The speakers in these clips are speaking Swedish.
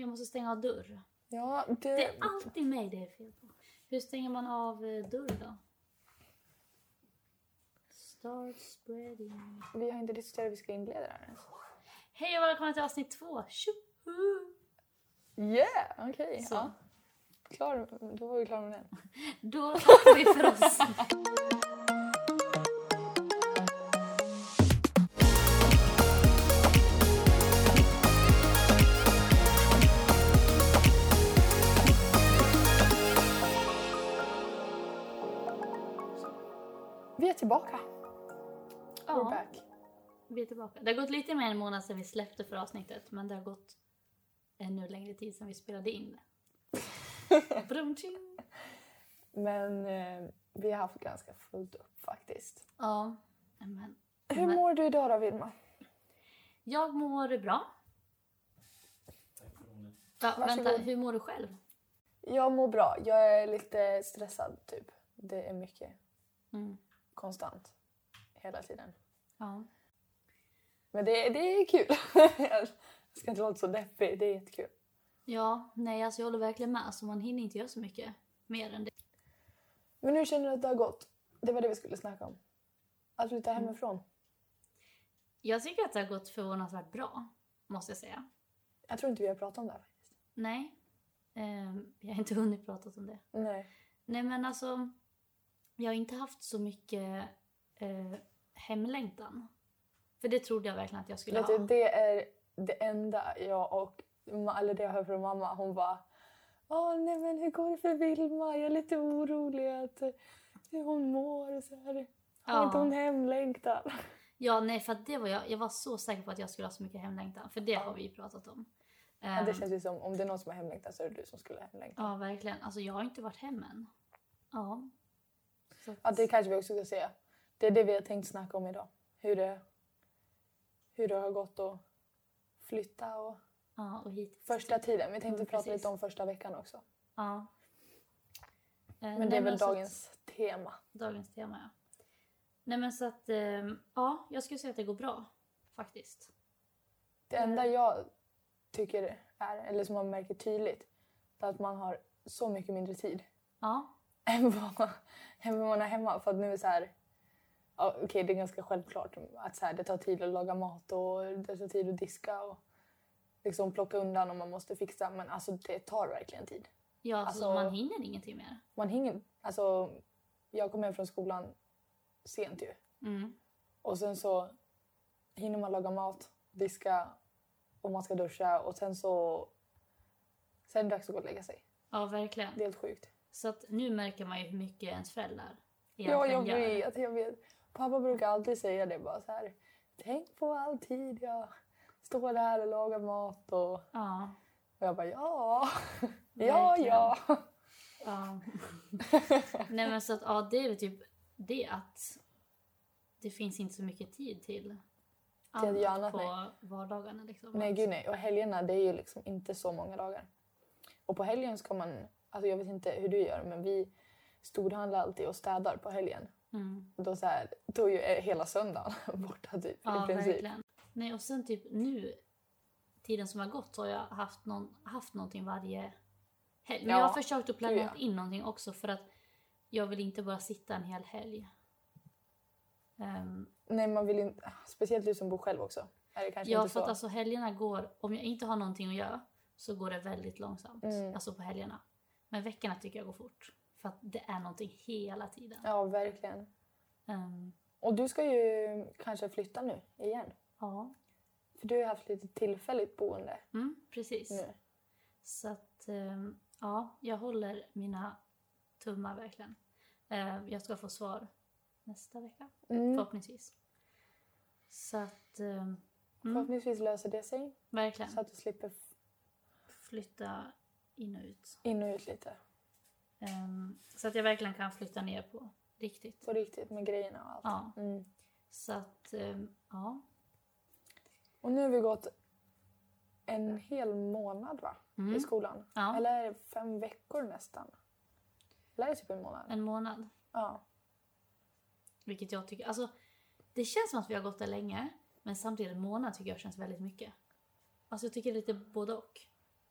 jag måste stänga av dörr. Ja, det... Det är alltid mig det är fel på. Hur stänger man av eh, dörr då? Start spreading. Vi har inte diskuterat hur vi ska inleda det här. Hej och välkomna till avsnitt två. Tjoho! Yeah! Okej. Så. Ja. Klar, då var vi klara med den. Då tackar vi för oss. Tillbaka. We're Ja, back. vi är tillbaka. Det har gått lite mer än en månad sedan vi släppte för avsnittet, men det har gått ännu längre tid sedan vi spelade in det. Men eh, vi har haft ganska fullt upp faktiskt. Ja, men Hur Men- mår du idag då Vilma? jag mår bra. Ja, Varsågod. vänta, hur mår du själv? Jag mår bra. Jag är lite stressad typ. Det är mycket Mm. Konstant. Hela tiden. Ja. Men det, det är kul. jag ska inte låta så deppig. Det är jättekul. ja, nej alltså jag håller verkligen med. Alltså, man hinner inte göra så mycket mer än det. Men hur känner du att det har gått? Det var det vi skulle snacka om. Att flytta hemifrån. Jag tycker att det har gått förvånansvärt bra, måste jag säga. Jag tror inte vi har pratat om det här faktiskt. Nej, ehm, jag har inte hunnit prata om det. Nej. Nej men alltså, jag har inte haft så mycket eh, hemlängtan. För det trodde jag verkligen att jag skulle Vet ha. du, det är det enda jag och, eller det jag hör från mamma. Hon bara Åh nej men hur går det för Vilma? Jag är lite orolig att hur hon mår och så här. Har Ja. inte hon hemlängtan? Ja, nej för det var jag, jag var så säker på att jag skulle ha så mycket hemlängtan. För det har vi pratat om. Ja, Ehm, det känns ju som om det är någon som har hemlängtan så är det du som skulle ha hemlängtan. Ja, verkligen. Alltså jag har inte varit hem än. Ja. Ja, det kanske vi också ska säga. Det är det vi har tänkt snacka om idag. Hur det, hur det har gått att flytta och ja, och hit. första tiden. Vi tänkte Mm, prata lite om första veckan också. Ja. Eh, Men nej, det är väl så att- dagens tema. Dagens tema, ja. Nej men så att, ehm, ja, jag skulle säga att det går bra. Faktiskt. Det enda jag tycker är, eller som man märker tydligt, är att man har så mycket mindre tid Ja, än vad, än vad man har hemma. För att nu är så här, ja, okej det är ganska självklart att så här, det tar tid att laga mat och det tar tid att diska och liksom plocka undan och man måste fixa. Men alltså det tar verkligen tid. ja alltså, Alltså- man hinner ingenting mer. Man hinner, alltså jag kom hem från skolan sent ju. Mm. Och sen så hinner man laga mat, diska och man ska duscha och sen så... Sen är det dags att gå och lägga sig. Ja, verkligen. Det är helt sjukt. Så att nu märker man ju hur mycket ens föräldrar Ja, jag gör. vet, jag vet. Pappa brukar alltid säga det bara så här. Tänk på all tid jag står där och lagar mat och, Ja, och jag bara ja. ja, ja. ja. Nej men så att, ja det är väl typ det att det finns inte så mycket tid till göra annat, på nej. vardagarna liksom. Nej gud nej. Och helgerna det är ju liksom inte så många dagar. Och på helgen ska man, alltså jag vet inte hur du gör men vi storhandlar alltid och städar på helgen. Mm. Då, så här, då är ju hela söndagen borta typ Ja, i princip. verkligen. Nej, och sen typ nu, tiden som har gått, så har jag haft, någon, haft någonting varje helg. Men Ja, jag har försökt att planera ja. in någonting också för att jag vill inte bara sitta en hel helg. Ehm, Nej man vill inte, speciellt du som bor själv också. Är det kanske ja, inte för så? att alltså helgerna går, om jag inte har någonting att göra så går det väldigt långsamt. Mm. Alltså på helgerna. Men veckorna tycker jag går fort. För att det är någonting hela tiden. Ja verkligen. Ehm, Och du ska ju kanske flytta nu igen. ja, För du har haft lite tillfälligt boende mm, precis. nu. Så att, ehm, ja, jag håller mina tummar verkligen. Ehm, jag ska få svar nästa vecka, Mm. förhoppningsvis. Så att, mm, Förhoppningsvis löser det sig verkligen. så att du slipper Flytta in och ut. in och ut lite. Ehm, så att jag verkligen kan flytta ner på riktigt. På riktigt med grejerna och allt. Ja, Mm. så att, ehm, ja. Och nu har vi gått en hel månad va? Mm. I skolan. Ja. Eller är det fem veckor nästan? Eller är det typ en månad? En månad. Ja. Vilket jag tycker, alltså det känns som att vi har gått där länge. Men samtidigt en månad tycker jag känns väldigt mycket. Alltså jag tycker lite både och.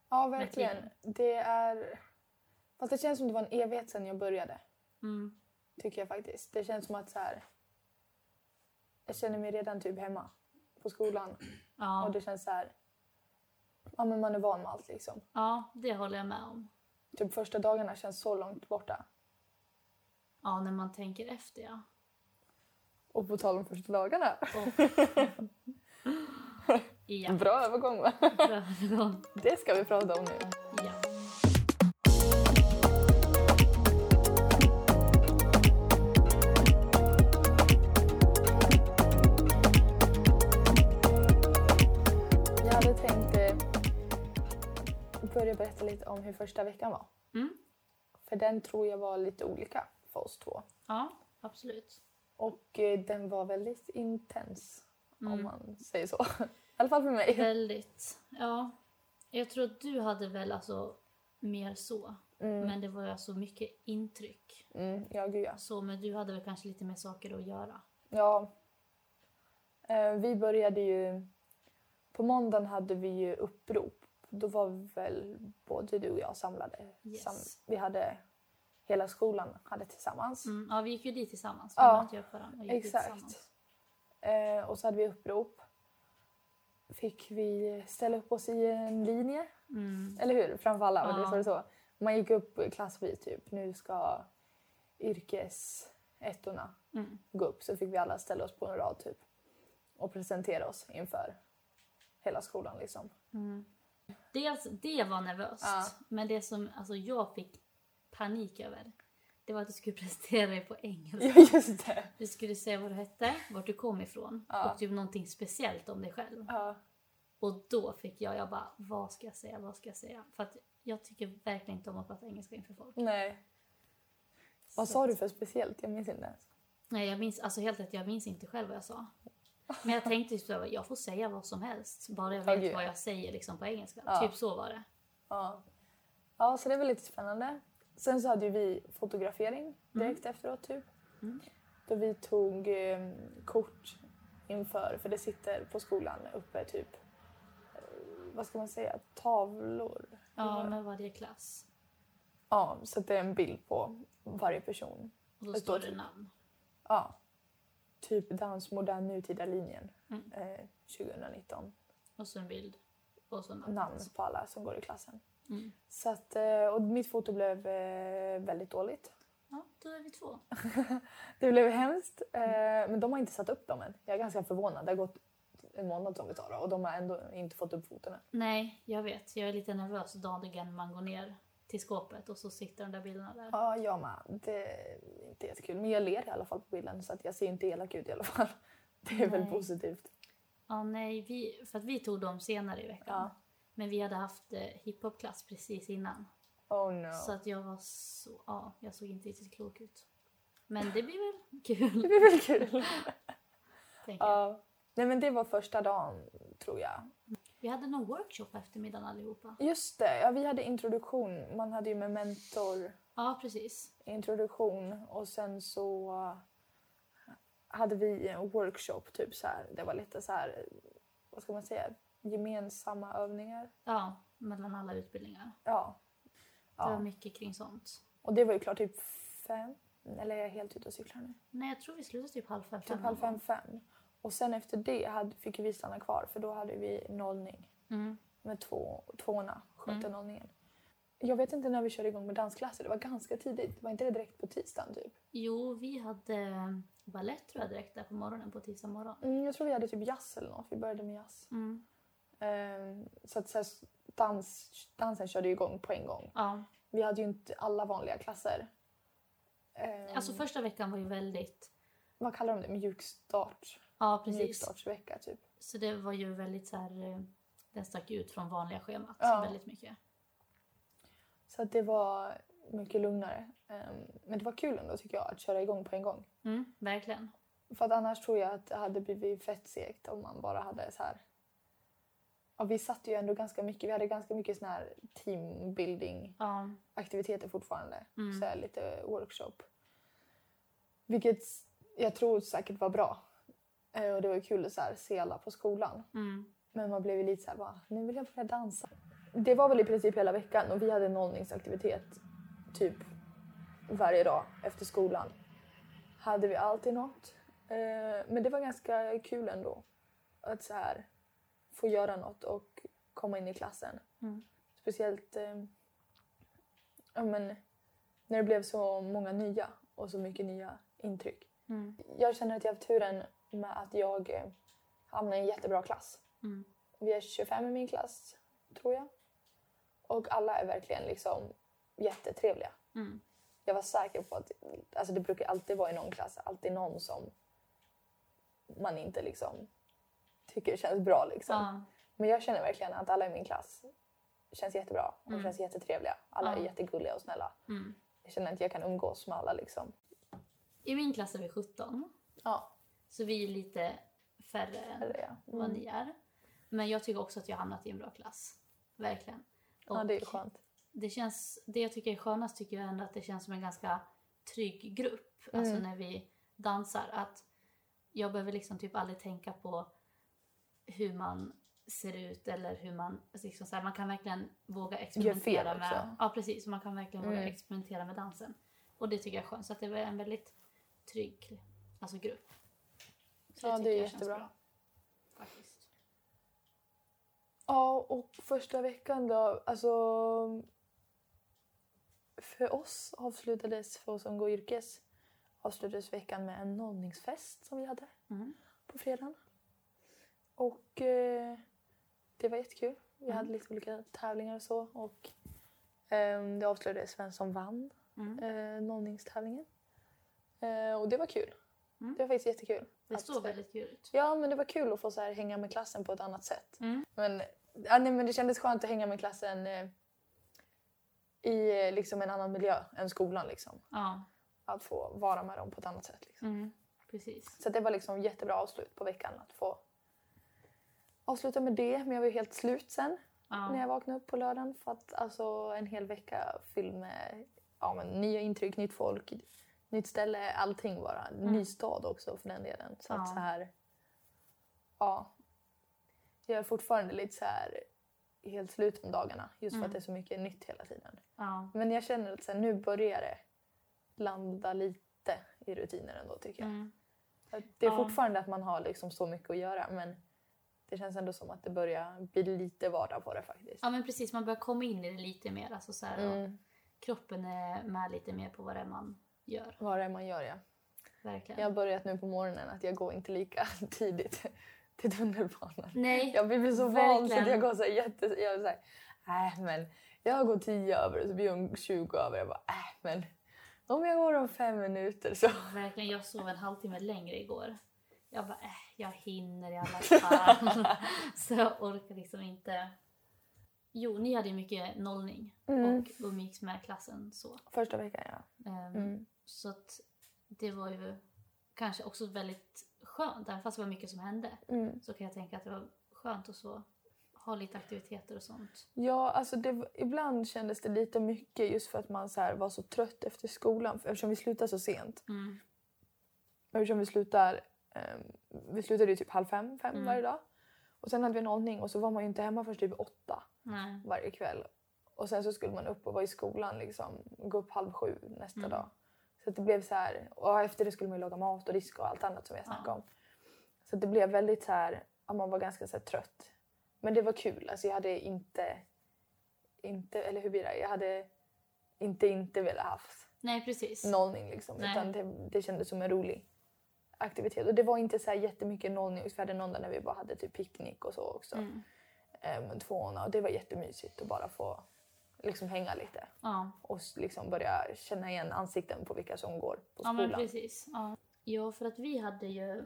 Ja, verkligen. Det är... Fast det känns som det var en evighet sedan jag började. Mm. Tycker jag faktiskt. Det känns som att så här... Jag känner mig redan typ hemma på skolan. Och Ja. det känns så här... Ja, men man är van med allt liksom. ja, det håller jag med om. Typ första dagarna känns så långt borta. Ja, när man tänker efter ja. Och på tal om första dagarna. Ja, Bra övergång va? bra övergång. Det ska vi prata om nu. Ja. Jag hade tänkt eh, börja berätta lite om hur första veckan var. Mm. För den tror jag var lite olika för oss två. ja, absolut. Och eh, den var väldigt intens om Mm. man säger så. I alla fall för mig. Väldigt. Ja. Jag tror att du hade väl alltså mer så. Mm. Men det var ju alltså mycket intryck. Mm, ja, gud ja. Så, men du hade väl kanske lite mer saker att göra. Ja. Eh, vi började ju... På måndagen hade vi ju upprop. Då var väl både du och jag samlade. Yes. Sam, vi hade... Hela skolan hade tillsammans. Mm. Ja, vi gick ju dit tillsammans. Vi Ja, exakt. tillsammans. Eh, och så hade vi upprop. Fick vi ställa upp oss i en linje. Mm. Eller hur? Framför alla. Ja. det så. Man gick upp klassvis typ. Nu ska yrkesettorna Mm. gå upp. Så fick vi alla ställa oss på en rad typ. Och presentera oss inför hela skolan liksom. Mm. Dels det var nervöst. Ja. Men det som alltså, jag fick panik över. Det var att du skulle presentera dig på engelska. Ja just det. Du skulle säga vad du hette, vart du kom ifrån Ja. och typ någonting speciellt om dig själv. Ja. Och då fick jag, jag bara, vad ska jag säga, vad ska jag säga? För att jag tycker verkligen inte om att prata engelska inför folk. Nej. Vad Så sa du för speciellt? Jag minns inte ens. Nej, jag minns, alltså helt rätt, jag minns inte själv vad jag sa. Men jag tänkte just att jag får säga vad som helst, bara jag Ja, vet gud. vad jag säger liksom på engelska. Ja. Typ så var det. Ja. ja, så det var lite spännande. Sen så hade ju vi fotografering direkt efteråt typ. Mm. Då vi tog eh, kort inför, för det sitter på skolan uppe typ, eh, vad ska man säga, tavlor. Ja, med varje klass. Ja, så det är en bild på varje person. Och Det står det namn. Ja. Typ dans modern nutida linjen Mm. eh, 2019. Och så en bild. Och så namn. Namn på alla som går i klassen. Mm. Så att, eh, och mitt foto blev eh, väldigt dåligt. Ja, då är vi två. Det blev hemskt, eh, men de har inte satt upp dem än. Jag är ganska förvånad. Det har gått en månad som vi tar och de har ändå inte fått upp foten än. Nej, jag vet. Jag är lite nervös dagen man går ner till skåpet och så sitter de där bilderna där. Ja, jag med. Det är inte jättekul. Men jag ler i alla fall på bilden så att jag ser inte elak ut i alla fall. Det är väl Nej. positivt. Ja, nej, vi, för att vi tog dem senare i veckan. Ja. Men vi hade haft eh, hiphopklass precis innan. Oh no. Så att jag var så, ja, jag såg inte riktigt klok ut. Men det blir väl kul, Det blir väl kul. Ja. Nej men det var första dagen tror jag. Vi hade någon workshop på eftermiddagen allihopa. Just det, ja, vi hade introduktion. Man hade ju med mentor Ja, precis. introduktion och sen så hade vi en workshop typ så här. Det var lite så här, vad ska man säga, gemensamma övningar. Ja, mellan alla utbildningar. Ja. Det var ja. mycket kring sånt. Och det var ju klart typ fem, eller är jag helt ute och cyklar nu? Nej, jag tror vi slutade typ halv fem. Typ halv fem, fem. Och sen efter det hade, fick vi stanna kvar för då hade vi nollning Mm. med två, tvåorna, skötte Mm. nollningen. Jag vet inte när vi körde igång med dansklasser, det var ganska tidigt. Var inte det direkt på tisdagen typ? Jo, vi hade balett tror jag direkt där på morgonen på tisdag morgon. Mm, jag tror vi hade typ jazz eller något, vi började med jazz. Mm. Ehm, så att så här, dans, dansen körde igång på en gång. Ja, Vi hade ju inte alla vanliga klasser. Ehm, alltså första veckan var ju väldigt, Vad kallar de det? Mjukstart? ja precis. Mjukstartsvecka typ. Så det var ju väldigt så här, eh, den stack ut från vanliga schemat Ja. väldigt mycket. Så att det var mycket lugnare. Ehm, men det var kul ändå tycker jag att köra igång på en gång. Mm, verkligen. För att annars tror jag att det hade blivit fett segt om man bara hade så här... Ja, vi satt ju ändå ganska mycket, vi hade ganska mycket sån här teambuilding Ja, aktiviteter fortfarande. Mm. Så här, lite workshop. Vilket jag tror säkert var bra. Eh, Och det var kul att så här, se alla på skolan. mm. Men man blev ju lite så här, bara, nu vill jag börja dansa. det var väl i princip hela veckan och vi hade nollningsaktivitet typ varje dag efter skolan. Hade vi alltid något. Eh, men det var ganska kul ändå att så här få göra något och komma in i klassen. Mm. Speciellt eh, ja, men, när det blev så många nya och så mycket nya intryck. Mm. Jag känner att jag har haft turen med att jag eh, hamnade i en jättebra klass. Mm. Vi är 25 i min klass, tror jag. Och alla är verkligen liksom jättetrevliga. Mm. Jag var säker på att alltså det brukar alltid vara i någon klass, alltid någon som man inte liksom tycker känns bra. Liksom. Ja. Men jag känner verkligen att alla i min klass känns jättebra och Mm. känns jättetrevliga. Alla är jättegulliga och snälla. Mm. Jag känner att jag kan umgås med alla. Liksom. I min klass är vi 17. Ja, Så vi är lite färre än ja. vad Mm. ni är. Men jag tycker också att jag har hamnat i en bra klass. Verkligen. ja, det är Och skönt. det, känns, det jag tycker är skönast tycker jag ändå att det känns som en ganska trygg grupp. Alltså Mm. när vi dansar. Att jag behöver liksom typ aldrig tänka på hur man ser ut eller hur man... alltså Liksom så här, man kan verkligen våga experimentera med... Ja, precis. Man kan verkligen våga Mm. experimentera med dansen. Och det tycker jag är skönt. Så att det var en väldigt trygg alltså grupp. Så Ja, det tycker är jag känns jättebra. bra, Faktiskt. Ja, och första veckan då, alltså... För oss avslutades, för oss som går yrkes, avslutades veckan med en nollningsfest som vi hade Mm. på fredagen. Och eh, det var jättekul. Vi Mm. hade lite olika tävlingar och så. Och eh, det avslöjades vem som vann Mm. eh, nollningstävlingen. Eh, och det var kul. Mm. Det var faktiskt jättekul. Det Att, såg väldigt kul ut. Ja, men det var kul att få så här, hänga med klassen på ett annat sätt. Mm. Men, ja, nej, men det kändes skönt att hänga med klassen eh, i eh, liksom, en annan miljö än skolan. Liksom. Ja, Att få vara med dem på ett annat sätt. Liksom. mm. precis. Så det var liksom jättebra avslut på veckan att få avsluta med det. Men jag var helt slut sen Ja. när jag vaknade upp på lördagen. För att alltså, en hel vecka fylld med ja, men, nya intryck, nytt folk, nytt ställe, allting bara. Ny stad också för den delen. Så Mm. Ja. att så här, ja. Jag är fortfarande lite så här helt slut om dagarna just för Mm. att det är så mycket nytt hela tiden. Ja. Men jag känner att så här, nu börjar det landa lite i rutiner ändå tycker jag. Mm. Det är Ja. fortfarande att man har liksom så mycket att göra men det känns ändå som att det börjar bli lite vardag på det faktiskt. ja, men precis. Man börjar komma in i det lite mer. Alltså så här, Mm. kroppen är med lite mer på vad det är man gör. Vad det är man gör ja. Verkligen. Jag har börjat nu på morgonen att jag går inte lika tidigt till tunnelbanan. Nej, Jag blir så van så att jag går så här jätte... Jag så här, äh, men jag går tio över och så blir hon 20 över. Jag bara, äh, men om jag går om fem minuter så... verkligen. Jag sov en halvtimme längre igår. Jag bara, äh, jag hinner i alla fall. så jag orkar liksom inte. Jo, ni hade ju mycket nollning Mm. och umgicks med klassen så. Första veckan ja. Ehm, Mm. Så att det var ju kanske också väldigt skönt. Även fast det var mycket som hände Mm. så kan jag tänka att det var skönt att så ha lite aktiviteter och sånt. Ja, alltså det, ibland kändes det lite mycket just för att man så var så trött efter skolan eftersom vi slutade så sent. Mm. Eftersom vi slutar, vi slutade ju typ halv fem, fem Mm. varje dag. Och sen hade vi nollning och så var man ju inte hemma förrän typ åtta Nej. varje kväll. Och sen så skulle man upp och vara i skolan liksom, gå upp halv sju nästa Mm. dag. Så det blev så här, och efter det skulle man ju laga mat och diska och allt annat som jag snackade Ja. om. Så det blev väldigt så här, ja, man var ganska så här, trött. Men det var kul, alltså jag hade inte, inte, eller hur blir det? Jag hade inte inte velat haft Nej, precis. nollning liksom. Nej. Utan det, det kändes som en rolig aktivitet. Och det var inte så här jättemycket nollning. Vi hade någon dag när vi bara hade typ picknick och så också. Mm. Mm. tvåorna. Och det var jättemysigt att bara få liksom hänga lite. Ja. Och liksom börja känna igen ansikten på vilka som går på ja, skolan. men precis. Ja. ja, för att vi hade ju...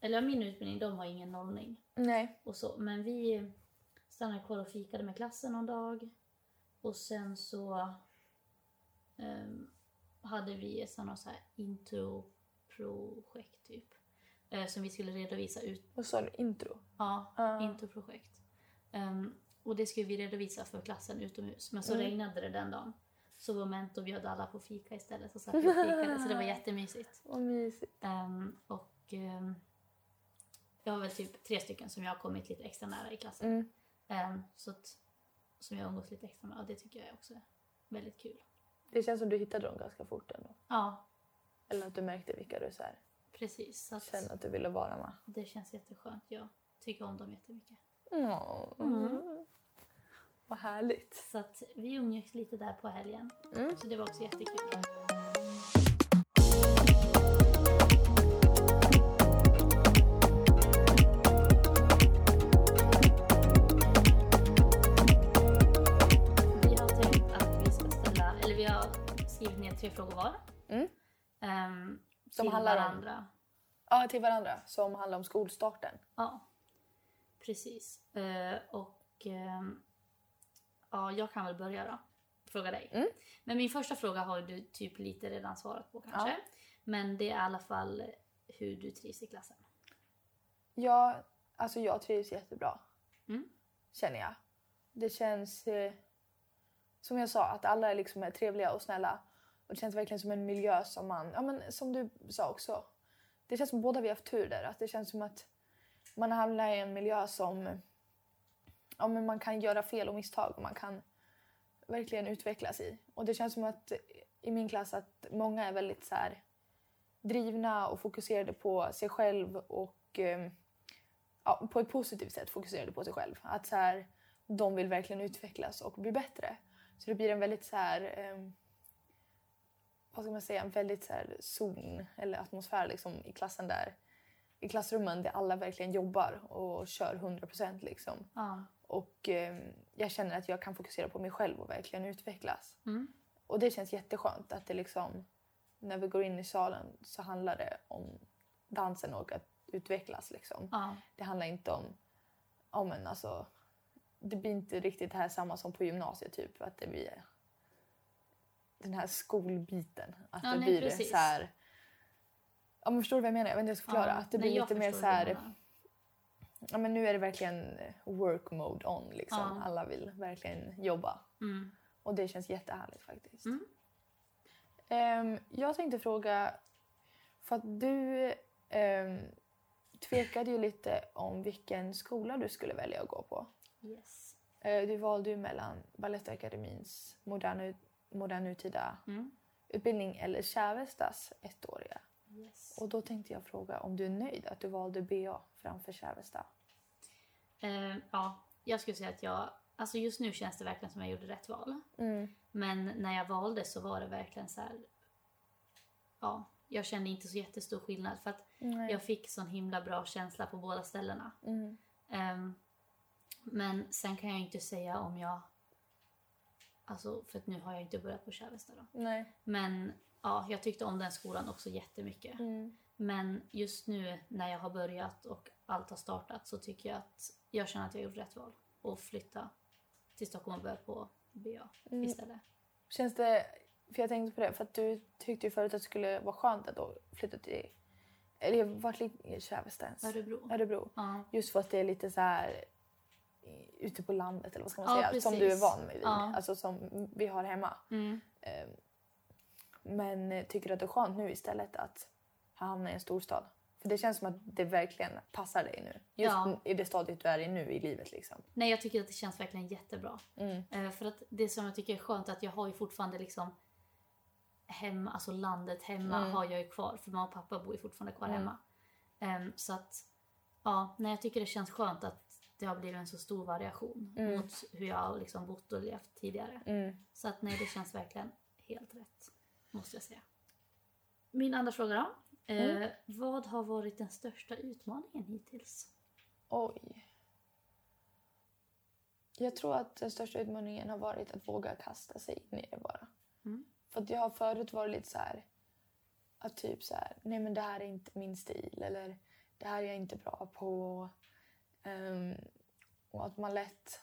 Eller min utbildning, de har ingen nollning. Nej. och så. Men vi stannade kvar och fikade med klassen någon dag. Och sen så ehm, hade vi sånt så här intro-projekt typ. Eh, som vi skulle redovisa ut. Vad sa du? Intro? Ja, Ja. intro-projekt. Ehm, och det skulle vi redovisa för klassen utomhus. Men så Mm. regnade det den dagen. Så vår mentor bjöd alla på fika istället. Så satt och fikade. så det var jättemysigt. Vad mysigt. Ehm, och ehm, jag har väl typ tre stycken som jag har kommit lite extra nära i klassen. Mm. Ehm, så att, som jag umgås lite extra med och det tycker jag också är väldigt kul. Det känns som du hittade dem ganska fort ändå. Ja, Eller att du märkte vilka du så här, precis. Att kände att du ville vara med. det känns jätteskönt. Jag tycker om dem jättemycket. Mm. Mm. Vad härligt. Så att vi umgicks lite där på helgen. Mm. Så det var också jättekul. Vi har tänkt att vi ska ställa, eller vi har skrivit ner tre frågor var. Mm. Ehm, Som till handlar om- varandra. Ja, till varandra. Som handlar om skolstarten. Ja, precis. Eh, och ehm, ja, jag kan väl börja då. Fråga dig. Mm. Men min första fråga har du typ lite redan svarat på kanske. Ja. Men det är i alla fall hur du trivs i klassen. Ja, alltså jag trivs jättebra. Mm. Känner jag. Det känns, eh, som jag sa, att alla liksom är trevliga och snälla. Och det känns verkligen som en miljö som man, ja men som du sa också. Det känns som båda vi har haft tur där. Att det känns som att man hamnar i en miljö som, ja men man kan göra fel och misstag och man kan verkligen utvecklas i. Och det känns som att i min klass att många är väldigt så här drivna och fokuserade på sig själv och eh, ja, på ett positivt sätt fokuserade på sig själv. Att så här, de vill verkligen utvecklas och bli bättre. Så det blir en väldigt så här, eh, vad ska man säga, en väldigt så här zon eller atmosfär liksom i klassen där i klassrummen där alla verkligen jobbar och kör 100% liksom. Ja. Och eh, jag känner att jag kan fokusera på mig själv och verkligen utvecklas. Mm. Och det känns jätteskönt att det liksom, när vi går in i salen så handlar det om dansen och att utvecklas liksom. Ja. Det handlar inte om, ja men alltså, det blir inte riktigt det här samma som på gymnasiet typ, att det blir den här skolbiten. Att Ja, det nej, blir precis. så här, ja men förstår du vad jag menar? Jag vet inte hur jag ska förklara. Ja. Att det Nej, blir lite mer så här, ja men nu är det verkligen work mode on liksom. Ja. Alla vill verkligen jobba. Mm. Och det känns jättehärligt faktiskt. Mm. Ehm, jag tänkte fråga, för att du um, tvekade ju lite om vilken skola du skulle välja att gå på. Yes. Eh, du valde ju mellan Balettakademins moderna, modern nutida Mm. utbildning eller Kävestas ettåriga. Yes. Och då tänkte jag fråga om du är nöjd att du valde BA framför Kävesta? Eh, ja, jag skulle säga att jag... Alltså just nu känns det verkligen som jag gjorde rätt val. Mm. Men när jag valde så var det verkligen så här... Ja, jag kände inte så jättestor skillnad för att Nej. jag fick sån himla bra känsla på båda ställena. Mm. Ehm, men sen kan jag inte säga om jag... Alltså, för att nu har jag inte börjat på Kävesta då. Nej. Men ja, jag tyckte om den skolan också jättemycket. Mm. Men just nu när jag har börjat och allt har startat så tycker jag att jag känner att jag gjort rätt val. Och flytta till Stockholm och börja på BA Mm. istället. Känns det, för jag tänkte på det, för att du tyckte ju förut att det skulle vara skönt att då flytta till, eller vart ligger Kävesta ens? Örebro. Örebro. Ja. Just för att det är lite så här ute på landet eller vad ska man Ja, säga, som precis. du är van med vid. Ja. Alltså som vi har hemma. Mm. Eh, Men tycker du att det är skönt nu istället att hamna i en storstad? För det känns som att det verkligen passar dig nu. Just Ja. i det stadiet du är i nu i livet liksom. Nej, jag tycker att det känns verkligen jättebra. Mm. Eh, för att det som jag tycker är skönt är att jag har ju fortfarande liksom hemma, alltså landet hemma Mm. har jag ju kvar. För mamma och pappa bor ju fortfarande kvar Mm. hemma. Ehm, så att, ja, nej, jag tycker det känns skönt att det har blivit en så stor variation Mm. mot hur jag har liksom bott och levt tidigare. Mm. Så att nej, det känns verkligen helt rätt. Måste jag säga. Min andra fråga då. Eh, Mm. Vad har varit den största utmaningen hittills? Oj. Jag tror att den största utmaningen har varit att våga kasta sig in i det bara. Mm. För att jag har förut varit lite så här att typ så här, nej men det här är inte min stil eller det här är jag inte bra på. Ehm, och att man lätt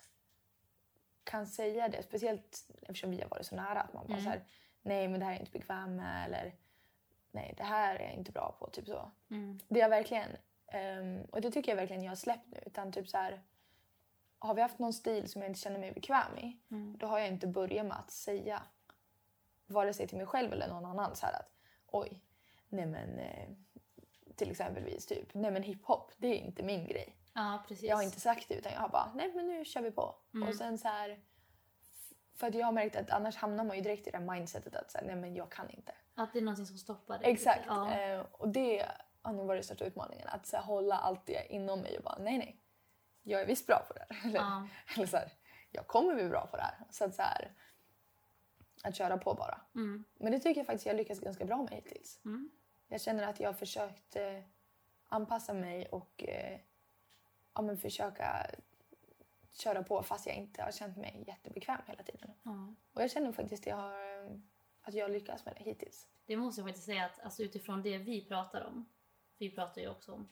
kan säga det, speciellt eftersom vi har varit så nära. Att man bara Mm. så här, nej men det här är jag inte bekväm med eller nej det här är jag inte bra på. Typ så. Mm. Det har verkligen, ehm, och det tycker jag verkligen jag har släppt nu. Utan typ så här, har vi haft någon stil som jag inte känner mig bekväm i, Mm. då har jag inte börjat med att säga, vare sig till mig själv eller någon annan, så här att oj, nej men eh, till exempelvis typ, nej men hiphop, det är inte min grej. Ja, precis. Jag har inte sagt det utan jag har bara, nej men nu kör vi på. Mm. Och sen så här, För att jag har märkt att annars hamnar man ju direkt i det här mindsetet att säga, nej men jag kan inte. Att det är någonting som stoppar dig. Exakt. Ja. Eh, och det har nog varit den största utmaningen. Att så här, hålla allt det inom mig och bara nej nej. Jag är visst bra på det här. Eller, Ja. eller så här, jag kommer bli bra på det här. Så att så här, att köra på bara. Mm. Men det tycker jag faktiskt jag lyckats ganska bra med hittills. Mm. Jag känner att jag har försökt eh, anpassa mig och eh, ja, men försöka köra på fast jag inte har känt mig jättebekväm hela tiden. Ja. Och jag känner faktiskt att jag har, eh, att jag har lyckats med det hittills. Det måste jag faktiskt säga att alltså, utifrån det vi pratar om. Vi pratar ju också om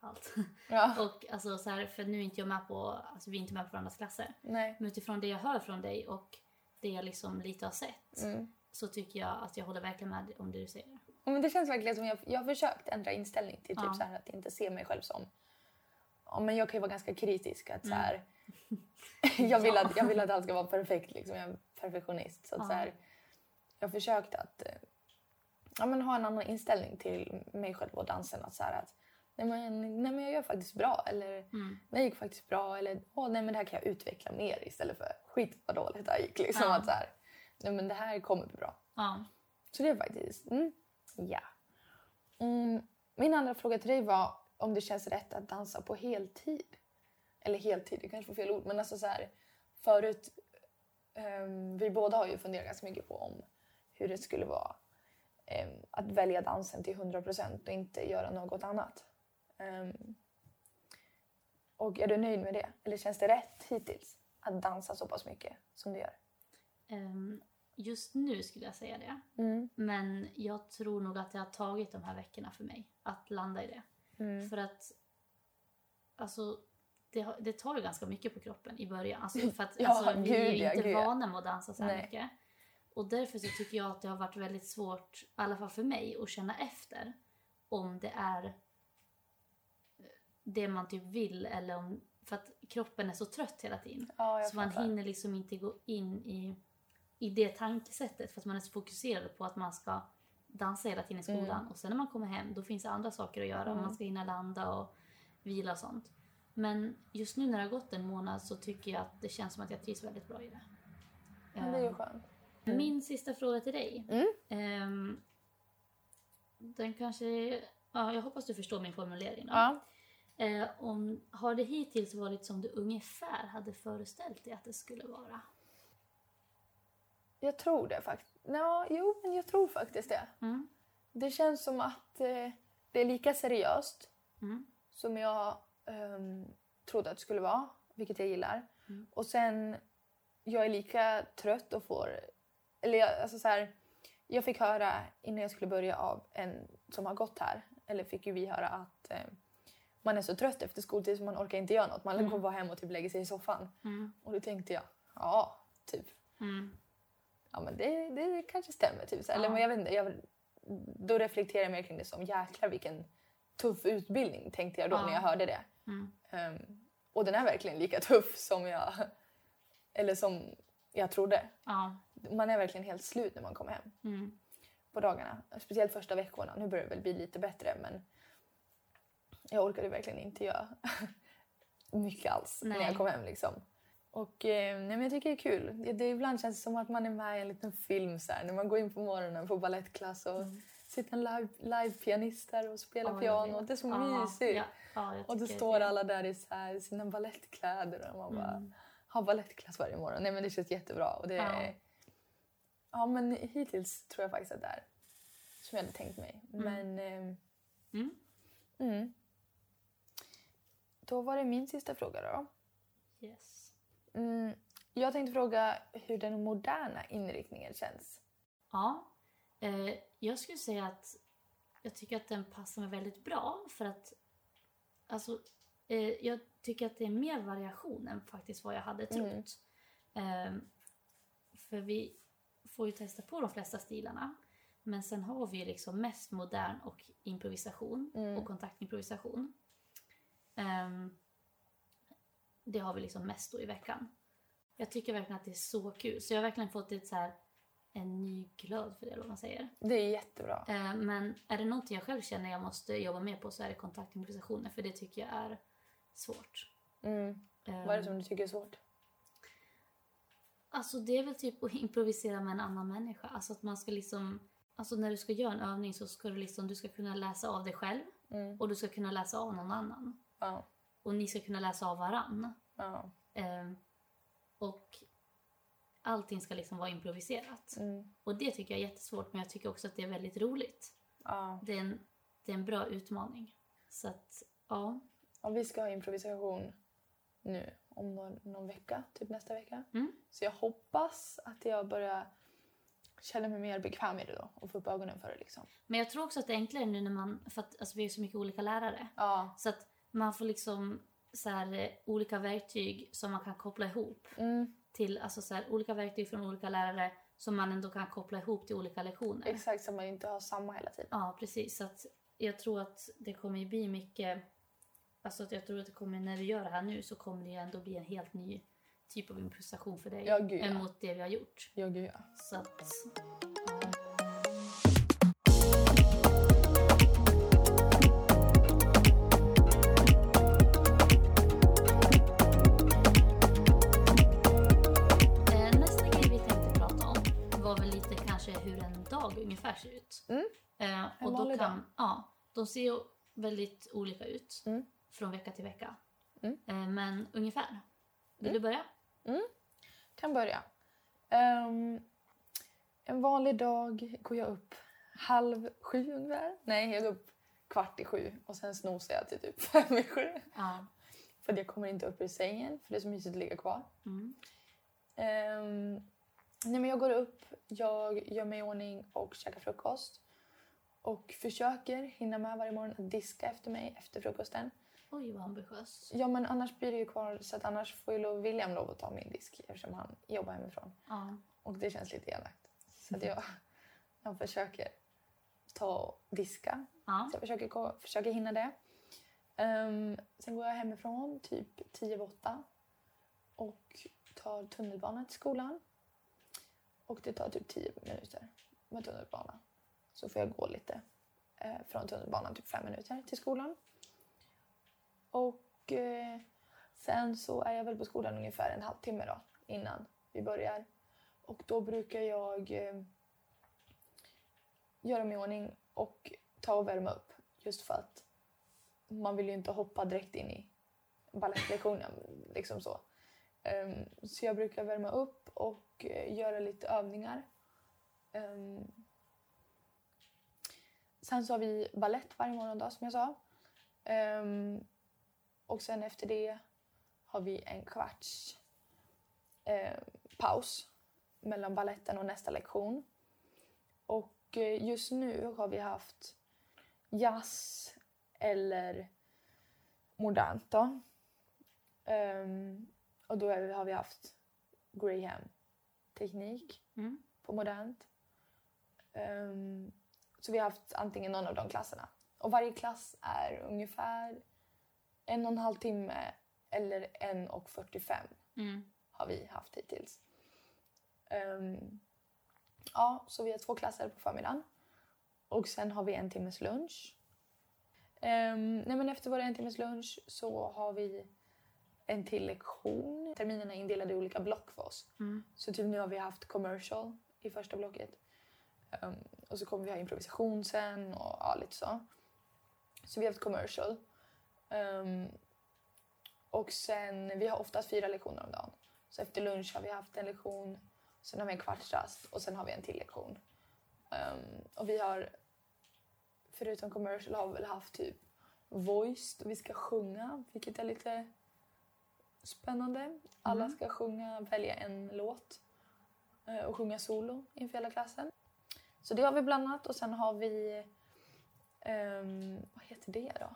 allt. Ja. och alltså så här, för nu är inte jag med på, alltså vi är inte med på varandras klasser. Nej. Men utifrån det jag hör från dig och det jag liksom lite har sett. Mm. Så tycker jag att jag håller verkligen med om det du säger. Men det känns verkligen som jag, jag har försökt ändra inställning till typ Ja. så här, att inte se mig själv som... Ja, men jag kan ju vara ganska kritisk. Att, så här, jag, vill att, jag vill att allt ska vara perfekt. Liksom. Jag är perfektionist. Så att, Ja. så här, jag har försökt att eh, ja, men ha en annan inställning till mig själv och dansen. Att, så här, att nej, men, nej, men jag gör faktiskt bra. Eller Mm. det gick faktiskt bra. Eller Åh, nej, men det här kan jag utveckla mer istället för skit vad dåligt det här gick. Liksom, Ja. att, så här, nej, men det här kommer bli bra. Ja. Så det är faktiskt... Mm, ja. Mm, min andra fråga till dig var om det känns rätt att dansa på heltid. Eller heltid, det kanske var fel ord. Men alltså så här, förut... um, vi båda har ju funderat ganska mycket på om hur det skulle vara um, att välja dansen till 100 procent och inte göra något annat. Um, och är du nöjd med det? Eller känns det rätt hittills att dansa så pass mycket som du gör? Um, just nu skulle jag säga det. Mm. Men jag tror nog att det har tagit de här veckorna för mig att landa i det. Mm. För att alltså, det, det tar ju ganska mycket på kroppen i början. Alltså, för att Ja, alltså, vi är ju inte ja. vana med att dansa så här Nej. mycket. Och därför så tycker jag att det har varit väldigt svårt, i alla fall för mig, att känna efter om det är det man typ vill eller om... För att kroppen är så trött hela tiden. Ja, Så man hinner liksom inte gå in i, i det tankesättet för att man är så fokuserad på att man ska dansa hela tiden i skolan. Mm. Och sen när man kommer hem då finns det andra saker att göra. Mm. Man ska hinna landa och vila och sånt. Men just nu när det har gått en månad så tycker jag att det känns som att jag trivs väldigt bra i det. Men det är ju Ehm, skönt. Min sista fråga till dig. Mm. Ehm, den kanske... Ja, jag hoppas du förstår min formulering. Då. Ja. Eh, om, har det hittills varit som du ungefär hade föreställt dig att det skulle vara? Jag tror det faktiskt. Ja, jo, men jag tror faktiskt det. Mm. Det känns som att eh, det är lika seriöst Mm. som jag um, trodde att det skulle vara, vilket jag gillar. Mm. Och sen, jag är lika trött och får... Eller jag, alltså så här, jag fick höra innan jag skulle börja av en som har gått här, eller fick ju vi höra att eh, man är så trött efter skoltid så man orkar inte göra något. Man Mm. går bara hem och typ lägger sig i soffan. Mm. Och då tänkte jag, ja, typ. Mm. Ja men det, det kanske stämmer. Typ. Eller, men jag vet inte, jag, då reflekterar jag mer kring det som jäklar vilken tuff utbildning tänkte jag då när jag hörde det. Mm. Ehm, och den är verkligen lika tuff som jag, eller som jag trodde. Man är verkligen helt slut när man kommer hem Mm. på dagarna. Speciellt första veckorna. Nu börjar det väl bli lite bättre men jag orkade verkligen inte göra mycket alls när Nej. jag kom hem. Liksom. Och eh, nej, men jag tycker det är kul. Det, det, ibland känns det som att man är med i en liten film så här, när man går in på morgonen på balettklass och sitter en live, live-pianist där och spelar jag piano. Det är så mysigt. Ja, jag och då står det. alla där i så här, sina balettkläder och man bara Mm. har balettklass varje morgon. Nej men det känns jättebra. Och det, Ja. ja. men hittills tror jag faktiskt att det är som jag hade tänkt mig. Mm. Men Mm. mm. Då var det min sista fråga då. Yes. Mm. Jag tänkte fråga hur den moderna inriktningen känns. Ja, eh, jag skulle säga att jag tycker att den passar mig väldigt bra för att alltså, eh, jag tycker att det är mer variation än faktiskt vad jag hade trott. Mm. Eh, för vi får ju testa på de flesta stilarna. Men sen har vi liksom mest modern och improvisation Mm. och kontaktimprovisation. Ehm, det har vi liksom mest då i veckan. Jag tycker verkligen att det är så kul. Så jag har verkligen fått ett så här, en ny glöd för det, eller man säger. Det är jättebra. Eh, men är det någonting jag själv känner jag måste jobba mer på så är det kontaktimprovisationer. För det tycker jag är svårt. Mm. Ehm, Vad är det som du tycker är svårt? Alltså det är väl typ att improvisera med en annan människa. Alltså att man ska liksom... Alltså när du ska göra en övning så ska du liksom, du ska kunna läsa av dig själv Mm. och du ska kunna läsa av någon annan. Ja. Och ni ska kunna läsa av varann. Ja. Ehm, och allting ska liksom vara improviserat. Mm. Och det tycker jag är jättesvårt men jag tycker också att det är väldigt roligt. Ja. Det är en, det är en bra utmaning. Så att, ja. ja. Vi ska ha improvisation nu om någon, någon vecka, typ nästa vecka. Mm. Så jag hoppas att jag börjar känna mig mer bekväm i det då och få upp ögonen för det liksom. Men jag tror också att det är enklare nu när man, för att alltså, vi har så mycket olika lärare. Ja. Så att man får liksom så här, eh, olika verktyg som man kan koppla ihop Mm. till, alltså så här, olika verktyg från olika lärare som man ändå kan koppla ihop till olika lektioner. Exakt, så man inte har samma hela tiden. Ja, precis. Så att jag tror att det kommer bli mycket... Alltså att jag tror att det kommer, när vi gör det här nu så kommer det ändå bli en helt ny typ av improvisation för dig. Ja, gud, ja. mot det vi har gjort. Ja, gud ja. Så att... Eh, och då kan. Ja, de ser ju väldigt olika ut Mm. från vecka till vecka. Mm. Eh, men ungefär. Vill Mm. du börja? Kan börja. Ehm, en vanlig dag går jag upp halv sju ungefär. Nej, jag går upp kvart i sju och sen snosar jag till typ fem i sju. Ja. För jag kommer inte upp ur sängen för det är så mysigt att ligga kvar. Mm. Ehm, nej men jag går upp, jag gör mig i ordning och käkar frukost. Och försöker hinna med varje morgon att diska efter mig efter frukosten. Oj, vad ambitiös. Ja men annars blir det ju kvar så att annars får ju lov, William lov att ta min disk eftersom han jobbar hemifrån. Ja. Och det känns lite elakt. Så att jag, jag försöker ta och diska. Ja. Så jag försöker, försöker hinna det. Ehm, sen går jag hemifrån typ 10 över 8 och tar tunnelbanan till skolan. Och det tar typ 10 minuter med tunnelbana. Så får jag gå lite eh, från tunnelbanan, typ fem minuter till skolan. Och eh, sen så är jag väl på skolan ungefär en halvtimme då innan vi börjar. Och då brukar jag eh, göra mig i ordning och ta och värma upp. Just för att man vill ju inte hoppa direkt in i balettlektionen. Liksom så. Um, så jag brukar värma upp och eh, göra lite övningar. Um, sen så har vi ballett varje morgon då, som jag sa. Ehm, och sen efter det har vi en kvarts eh, paus mellan balletten och nästa lektion. Och eh, just nu har vi haft jazz eller modernt då. Ehm, och då är, har vi haft Graham-teknik Mm. på modernt. Ehm, så vi har haft antingen någon av de klasserna. Och varje klass är ungefär en och en halv timme eller en och 45 Mm. har vi haft hittills. Ehm, ja, så vi har två klasser på förmiddagen. Och sen har vi en timmes lunch. Um, nej men efter vår en timmes lunch så har vi en till lektion. Terminerna är indelade i olika block för oss. Mm. Så typ nu har vi haft commercial i första blocket. Ehm, och så kommer vi ha improvisation sen och ja, lite så. Så vi har haft commercial. Ehm, och sen, vi har oftast fyra lektioner om dagen. Så efter lunch har vi haft en lektion, sen har vi en kvartsrast och sen har vi en till lektion. Ehm, och vi har, förutom commercial, har vi väl haft typ voiced och vi ska sjunga, vilket är lite spännande. Alla Mm. ska sjunga, välja en låt eh, och sjunga solo inför hela klassen. Så det har vi blandat och sen har vi, ehm, vad heter det då?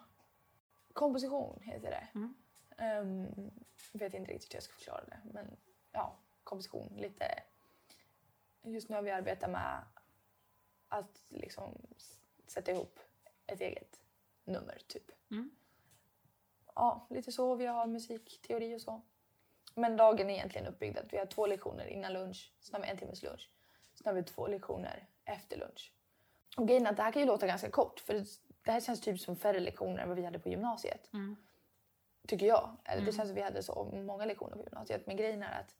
Komposition heter det. Mm. Um, vet inte riktigt hur jag ska förklara det. Men ja, komposition. Lite... Just nu har vi arbetat med att liksom sätta ihop ett eget nummer, typ. Mm. Ja, lite så. Vi har musikteori och så. Men dagen är egentligen uppbyggd att vi har två lektioner innan lunch, sen har vi en timmes lunch. Sen har vi två lektioner efter lunch. Och grejen att det här kan ju låta ganska kort, för det, här känns typ som färre lektioner än vad vi hade på gymnasiet Mm. tycker jag. Eller Det Mm. känns som vi hade så många lektioner på gymnasiet. Men grejen är att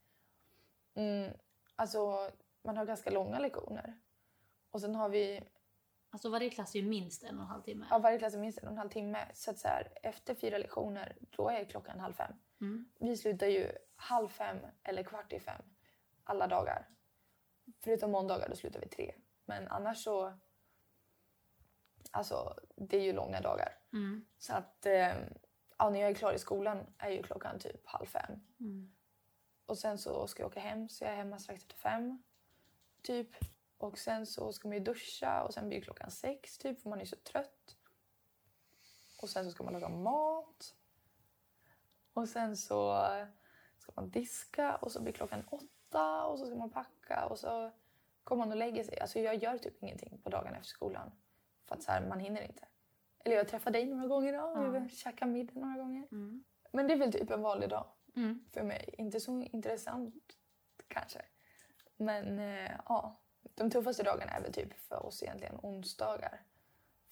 Mm, alltså, man har ganska långa lektioner. Och sen har vi, Alltså varje klass är ju minst en och en halv timme. ja, varje klass är minst en och en halv timme. Så att så här, efter fyra lektioner, då är klockan halv fem. Mm. Vi slutar ju halv fem eller kvart i fem alla dagar. Förutom måndagar, då slutar vi tre. Men annars så... Alltså, det är ju långa dagar. Mm. Så att eh, ja, när jag är klar i skolan är ju klockan typ halv fem. Mm. Och sen så ska jag åka hem, så jag är hemma strax efter fem. Typ. Och sen så ska man ju duscha och sen blir klockan sex typ för man är så trött. Och sen så ska man laga mat. Och sen så ska man diska och så blir klockan åtta och så ska man packa och så kommer man och lägger sig. Alltså jag gör typ ingenting på dagarna efter skolan. För att så här, man hinner inte. Eller jag träffar dig några gånger idag, Ja. vi har käkat middag några gånger. Mm. Men det är väl typ en vanlig dag Mm. för mig. Inte så intressant kanske. Men eh, ja, de tuffaste dagarna är väl typ för oss egentligen onsdagar.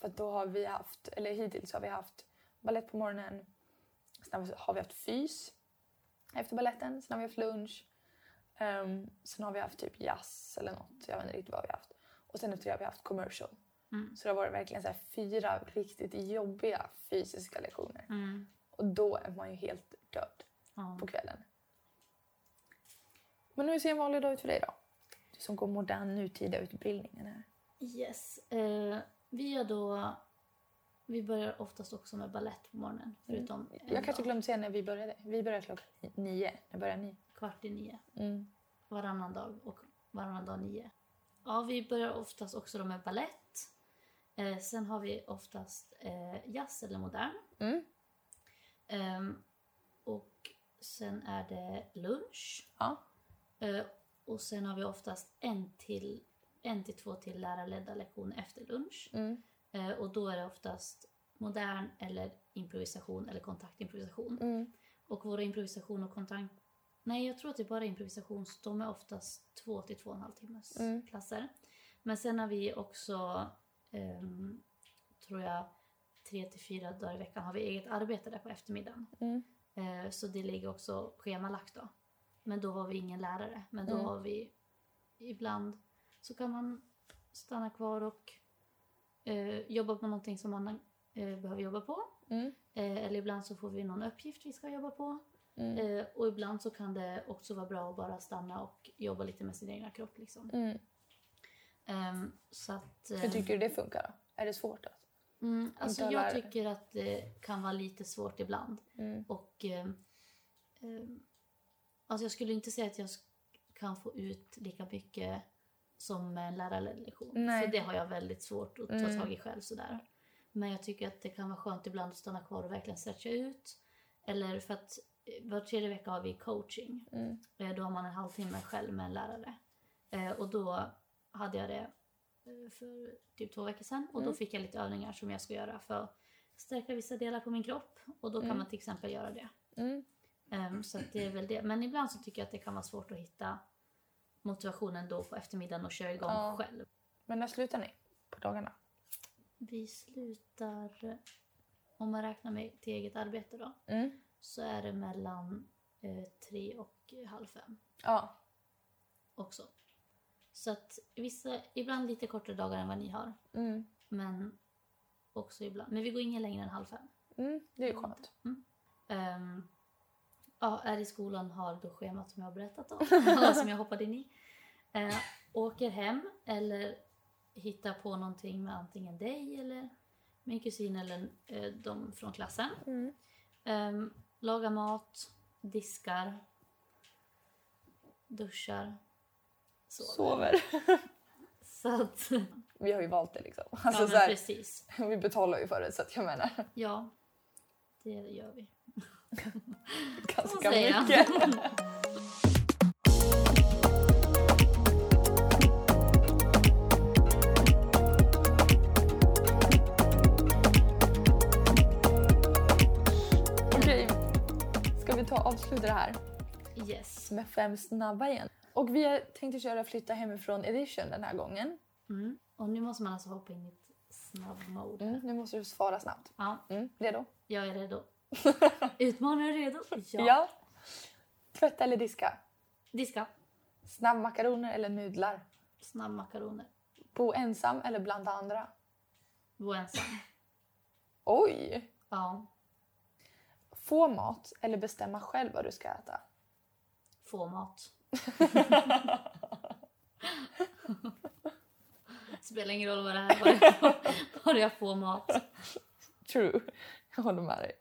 För då har vi haft, eller hittills har vi haft ballett på morgonen. Sen har vi haft fys efter balletten. Sen har vi haft lunch. Ehm, sen har vi haft typ jazz eller något. Jag vet inte riktigt vad vi har haft. Och sen efter det har vi haft commercial. Mm. Så det har varit verkligen så fyra riktigt jobbiga fysiska lektioner. Mm. Och då är man ju helt död Ja. på kvällen. Men hur ser en vanlig dag ut för dig då? Du som går modern nutida utbildningen här. Yes. Eh, vi gör då... Vi börjar oftast också med ballett på morgonen. Förutom en Jag kanske glömde säga när vi började. Vi började klockan nio. När började ni? Kvart i nio. Mm. Varannan dag och varannan dag nio. Ja, vi börjar oftast också då med ballett. Eh, sen har vi oftast eh, jazz eller modern. Mm. Ehm, och sen är det lunch. Ja. Eh, och sen har vi oftast en till, en till två till lärarledda lektioner efter lunch. Mm. Eh, och då är det oftast modern eller improvisation eller kontaktimprovisation. Mm. Och våra improvisation och kontakt... Nej, jag tror att det är bara improvisation. så De är oftast två till två och en halv timmes Mm. klasser. Men sen har vi också, ehm, tror jag, tre till fyra dagar i veckan har vi eget arbete där på eftermiddagen. Mm. Eh, så det ligger också schemalagt då. Men då har vi ingen lärare. Men då Mm. har vi ibland så kan man stanna kvar och eh, jobba på någonting som man eh, behöver jobba på. Mm. Eller ibland så får vi någon uppgift vi ska jobba på. Mm. Eh, och ibland så kan det också vara bra att bara stanna och jobba lite med sin egna kropp. Liksom. Mm. Ehm, så att, Hur eh, tycker du det funkar då? Är det svårt? Alltså? mm, alltså jag tycker att det kan vara lite svårt ibland. Mm. Och ehm, ehm, alltså jag skulle inte säga att jag kan få ut lika mycket som en lärarledd lektion. För det har jag väldigt svårt att ta Mm. tag i själv sådär. Men jag tycker att det kan vara skönt ibland att stanna kvar och verkligen stretcha ut. Eller för att eh, var tredje vecka har vi coaching. Mm. Eh, Då har man en halvtimme själv med en lärare. Eh, Och då hade jag det eh, för typ två veckor sedan. Och då Mm. fick jag lite övningar som jag ska göra för att stärka vissa delar på min kropp. Och då kan Mm. man till exempel göra det. Ehm, Så det är väl det. Men ibland så tycker jag att det kan vara svårt att hitta motivationen då på eftermiddagen och köra igång Ja. själv. Men när slutar ni på dagarna? Vi slutar, eh, om man räknar med till eget arbete då, Mm. Så är det mellan eh, tre och halv fem. Ja. också. Så att vissa, ibland lite kortare dagar än vad ni har. Mm. Men också ibland. Men vi går ingen längre än halv fem. Mm. Det är ju skönt. Ehm, ja, är i skolan, har då schemat som jag har berättat om. Som jag hoppade in i. Eh, åker hem eller hittar på någonting med antingen dig eller min kusin eller eh, de från klassen. Mm. Um, lagar mat, diskar, duschar, sover. Sover. Så att, Vi har ju valt det liksom. Alltså, ja så men här, precis. vi betalar ju för det så att jag menar Ja, det gör vi. ganska mycket. Vi ta och avsluta det här Yes. med fem snabba igen? Och vi tänkte köra flytta hemifrån edition den här gången. Mm. Och nu måste man alltså hoppa in i ett snabb-mode. Mm, nu måste du svara snabbt. Ja, Mm, redo? jag är redo. Utmanare redo? Ja. ja. Tvätta eller diska? Diska. Snabbmakaroner eller nudlar? Snabbmakaroner. Bo ensam eller bland andra? Bo ensam. Oj! Ja. Få mat eller bestämma själv vad du ska äta? Få mat. Spelar ingen roll vad det är. Bara jag får, bara jag får mat. True. Jag håller med dig.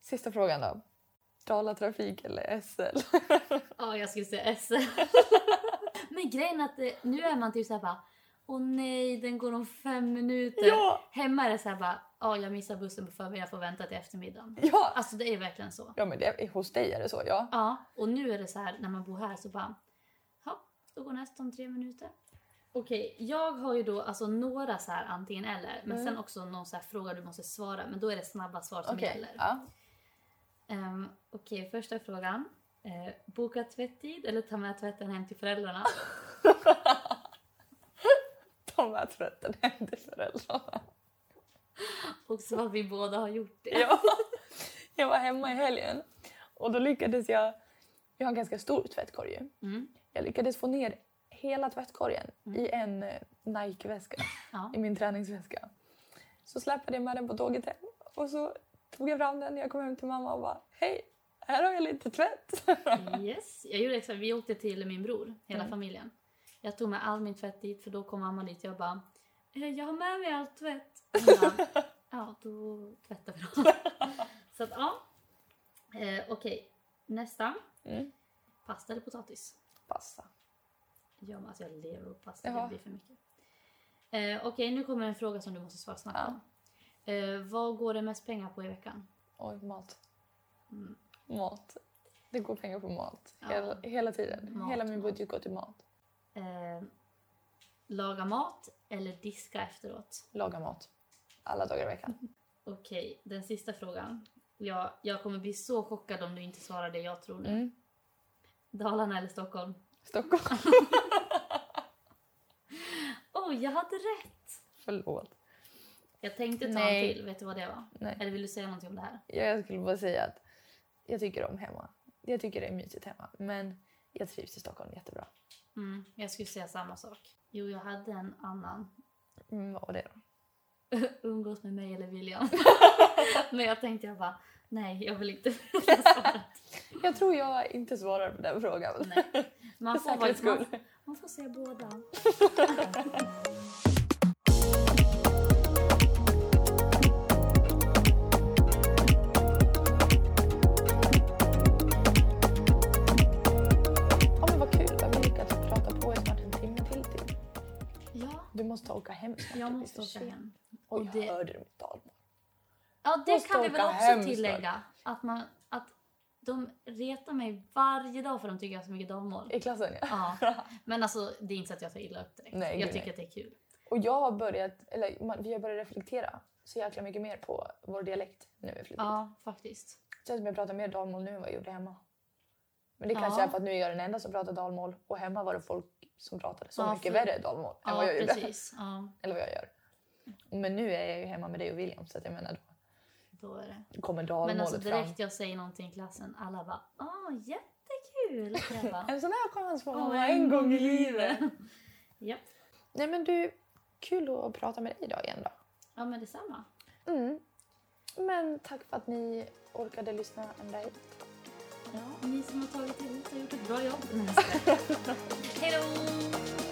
Sista frågan då. Dalatrafik eller SL? Ja, jag skulle säga SL. Men grejen är att det, nu är man typ såhär bara Åh nej, den går om fem minuter. Ja! Hemma är det såhär bara Ja, jag missar bussen på förmiddagen, jag får vänta till eftermiddagen. Ja! Alltså det är verkligen så. Ja men det, hos dig är det så ja. Ja, och nu är det så här när man bor här så bara Ja, då går nästan om tre minuter. Okej, jag har ju då alltså några så här antingen eller men Mm. sen också någon så här fråga du måste svara men då är det snabba svar som Okej. gäller. Ja. Um, Okej, första frågan. Eh, boka tvättid eller ta med tvätten hem till föräldrarna? Ta med tvätten hem till föräldrarna. Och så att vi båda har gjort det. Ja. Jag var hemma i helgen och då lyckades jag... Jag har en ganska stor tvättkorg. Mm. Jag lyckades få ner hela tvättkorgen i en eh, Nike-väska. Ja. I min träningsväska. Så släpade jag med den på tåget hem och så tog jag fram den när jag kom hem till mamma och bara Hej, här har jag lite tvätt. Yes, jag gjorde exakt. Vi åkte till min bror, hela Mm. familjen. Jag tog med all min tvätt dit för då kom mamma dit. Jag bara, "Eh, jag har med mig all tvätt. Bara, ja, då tvättar vi då. Så att ja. Eh, Okej, nästa. Mm. Pasta eller potatis? Pasta. Ja, men alltså jag lever på pasta. Jaha. Det blir för mycket. Eh, Okej, nu kommer en fråga som du måste svara snabbt Ja. på. Eh, vad går det mest pengar på i veckan? Oj, mat. Mm. Mat. Det går pengar på mat. Ja. Hela, hela tiden. Mat, hela min mat. budget går till mat. Eh, laga mat eller diska efteråt? Laga mat. Alla dagar i veckan. Okej, den sista frågan. Jag, jag kommer bli så chockad om du inte svarar det jag tror nu. Mm. Dalarna eller Stockholm? Stockholm. Oj, jag hade rätt! Förlåt. Jag tänkte ta Nej. en till. Vet du vad det var? Nej. Eller vill du säga någonting om det här? Jag skulle bara säga att jag tycker om hemma. Jag tycker det är mysigt hemma. Men jag trivs i Stockholm jättebra. Mm, jag skulle säga samma sak. Jo, jag hade en annan. Mm, vad var det då? Umgås med mig eller William. Men jag tänkte jag bara, nej, jag vill inte. Jag tror jag inte svarar på den frågan. Nej. Man får, man, man får säga båda. Du måste åka hem snart. jag måste åka hem. Och det- hörde mitt dalmål? Ja, det Måste kan vi väl också tillägga. Att, man, att de retar mig varje dag för de tycker jag har så mycket dalmål. I klassen, ja. Ja. Men alltså, det är inte så att jag tar illa upp direkt. Nej, jag tycker nej. att det är kul. Och jag har börjat, eller vi har börjat reflektera så jäkla mycket mer på vår dialekt nu. Ja, faktiskt. Det känns som jag pratar mer dalmål nu än vad jag gjorde hemma. Men det Ja. kanske är för att nu är jag den enda som pratar dalmål och hemma var det folk som pratade så Ja, mycket för- värre dalmål än Ja, vad jag gjorde. Ja, Eller vad jag gör. Men nu är jag ju hemma med dig och William så att jag menar då är det. då kommer dalmålet Men alltså direkt fram. jag säger någonting i klassen, alla bara åh jättekul. Jag bara, En sån här chans får man "Åh, ha en gång i livet. ja. Nej men du, kul att prata med dig idag igen då. ja, men detsamma. Mm. Men tack för att ni orkade lyssna ända hit. Ja, ni som har tagit till har gjort ett bra jobb. Skojar. Hej då!